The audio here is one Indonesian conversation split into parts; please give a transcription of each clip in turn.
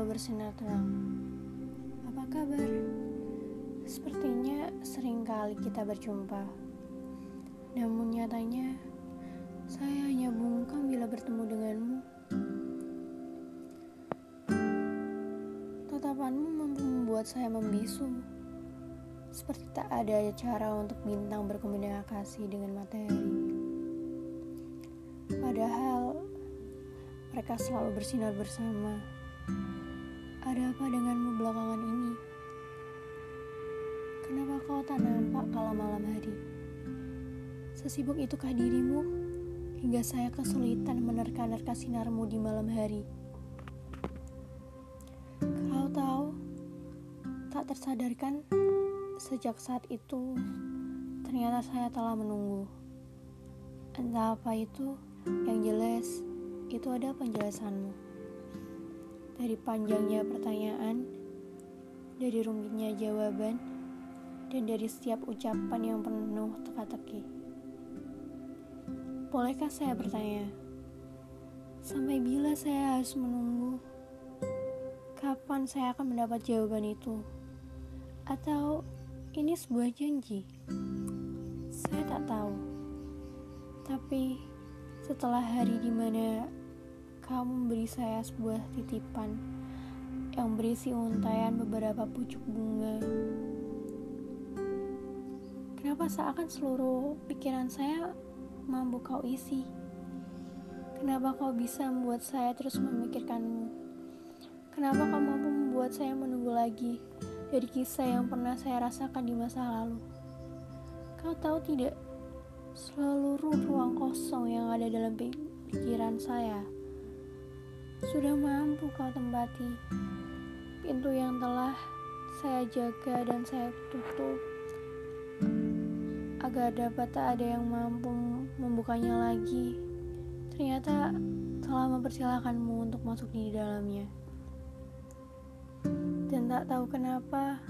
selalu bersinar terang. Apa kabar? Sepertinya sering kali kita berjumpa. Namun nyatanya, saya hanya bungkam bila bertemu denganmu. Tatapanmu mampu membuat saya membisu. Seperti tak ada cara untuk bintang berkomunikasi dengan materi. Padahal mereka selalu bersinar bersama. Apa denganmu belakangan ini? Kenapa kau tak nampak kala malam hari? Sesibuk itukah dirimu hingga saya kesulitan menerka-nerka sinarmu di malam hari? Kau tahu, tak tersadarkan sejak saat itu ternyata saya telah menunggu. Entah apa itu, yang jelas itu ada penjelasanmu. Dari panjangnya pertanyaan, dari rumitnya jawaban, dan dari setiap ucapan yang penuh teka-teki. Bolehkah saya bertanya, sampai bila saya harus menunggu? Kapan saya akan mendapat jawaban itu? Atau ini sebuah janji? Saya tak tahu. Tapi setelah hari di mana kamu memberi saya sebuah titipan yang berisi untayan beberapa pucuk bunga. Kenapa seakan seluruh pikiran saya mampu kau isi? Kenapa kau bisa membuat saya terus memikirkanmu? Kenapa kau mampu membuat saya menunggu lagi dari kisah yang pernah saya rasakan di masa lalu? Kau tahu tidak, seluruh ruang kosong yang ada dalam pikiran saya sudah mampu kau tempati pintu yang telah saya jaga dan saya tutup agar dapat tak ada yang mampu membukanya lagi. Ternyata telah mempersilahkanmu untuk masuk di dalamnya. Dan tak tahu kenapa,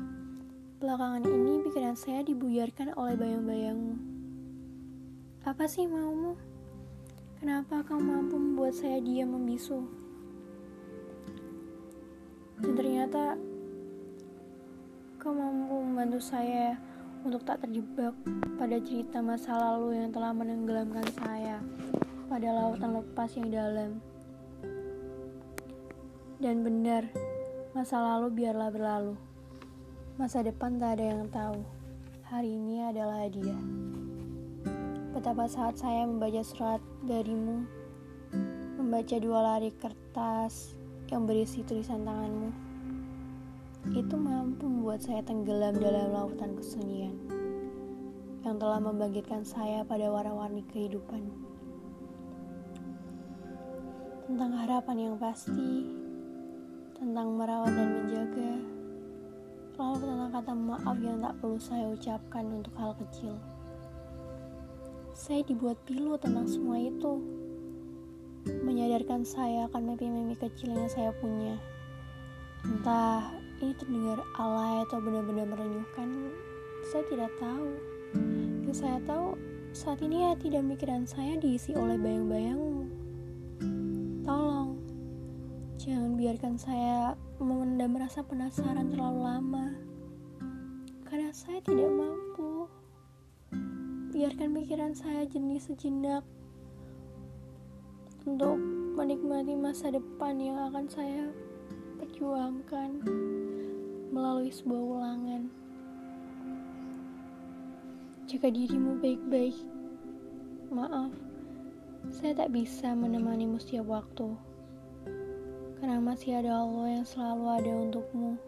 belakangan ini pikiran saya dibuyarkan oleh bayang-bayangmu. Apa sih maumu? Kenapa kau mampu membuat saya diam membisu? Ternyata kau mampu membantu saya untuk tak terjebak pada cerita masa lalu yang telah menenggelamkan saya pada lautan lepas yang dalam. Dan benar, masa lalu biarlah berlalu. Masa depan tak ada yang tahu. Hari ini adalah hadiah. Betapa saat saya membaca surat darimu, membaca dua lari kertas yang berisi tulisan tanganmu itu mampu membuat saya tenggelam dalam lautan kesunyian yang telah membangkitkan saya pada warna-warni kehidupan. Tentang harapan yang pasti, tentang merawat dan menjaga, lalu tentang kata maaf yang tak perlu saya ucapkan untuk hal kecil. Saya dibuat pilu tentang semua itu menyadarkan saya akan mimpi-mimpi kecil yang saya punya. Entah ini terdengar alay atau benar-benar merenyuhkan, saya tidak tahu. Yang saya tahu, saat ini hati dan pikiran saya diisi oleh bayang-bayangmu. Tolong, jangan biarkan saya memendam rasa penasaran terlalu lama. Karena saya tidak mampu. Biarkan pikiran saya jenis sejenak untuk menikmati masa depan yang akan saya perjuangkan melalui sebuah ulangan. Jaga dirimu baik-baik. Maaf, saya tak bisa menemanimu setiap waktu. Karena masih ada Allah yang selalu ada untukmu.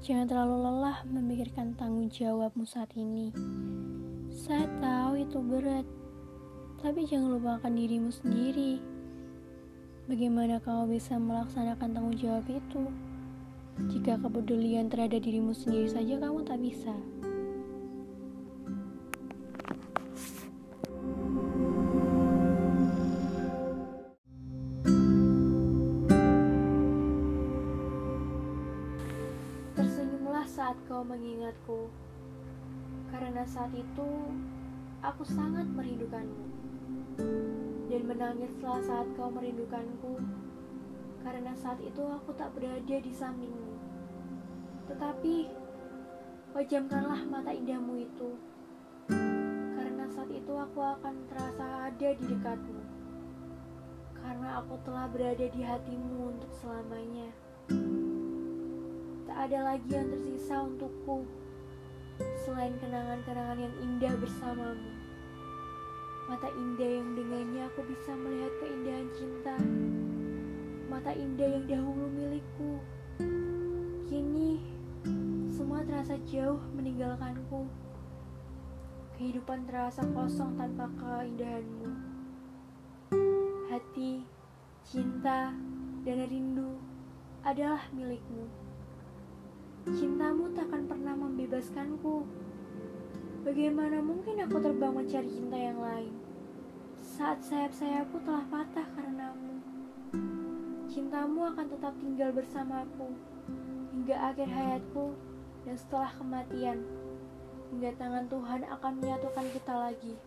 Jangan terlalu lelah memikirkan tanggung jawabmu saat ini. Saya tahu itu berat tapi jangan lupakan dirimu sendiri. Bagaimana kamu bisa melaksanakan tanggung jawab itu? Jika kepedulian terhadap dirimu sendiri saja kamu tak bisa. Tersenyumlah saat kau mengingatku, karena saat itu aku sangat merindukanmu. Dan menangislah saat kau merindukanku karena saat itu aku tak berada di sampingmu. Tetapi, pejamkanlah mata indahmu itu, karena saat itu aku akan terasa ada di dekatmu. Karena aku telah berada di hatimu untuk selamanya. Tak ada lagi yang tersisa untukku selain kenangan-kenangan yang indah bersamamu. Mata indah yang dengannya aku bisa melihat keindahan cinta. Mata indah yang dahulu milikku. Kini semua terasa jauh meninggalkanku. Kehidupan terasa kosong tanpa keindahanmu. Hati, cinta, dan rindu adalah milikmu. Cintamu takkan pernah membebaskanku. Bagaimana mungkin aku terbang mencari cinta yang lain? Saat sayap-sayapku telah patah karenamu. Cintamu akan tetap tinggal bersamaku hingga akhir hayatku dan setelah kematian. Hingga tangan Tuhan akan menyatukan kita lagi.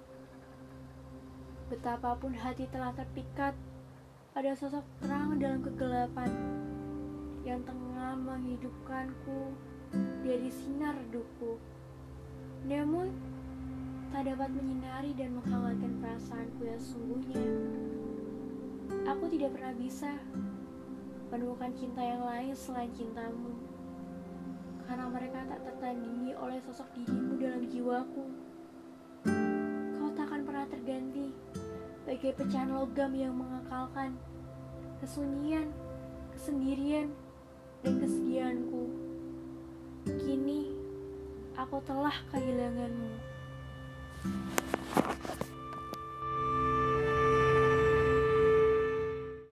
Betapapun hati telah terpikat, ada sosok terang dalam kegelapan yang tengah menghidupkanku dari sinar redupku. Namun, tak dapat menyinari dan menghangatkan perasaanku yang sungguhnya. Aku tidak pernah bisa menemukan cinta yang lain selain cintamu. Karena mereka tak tertandingi oleh sosok dirimu dalam jiwaku. Kau tak akan pernah terganti bagai pecahan logam yang mengekalkan kesunyian, kesendirian, dan kesedihanku. Kini aku telah kehilanganmu.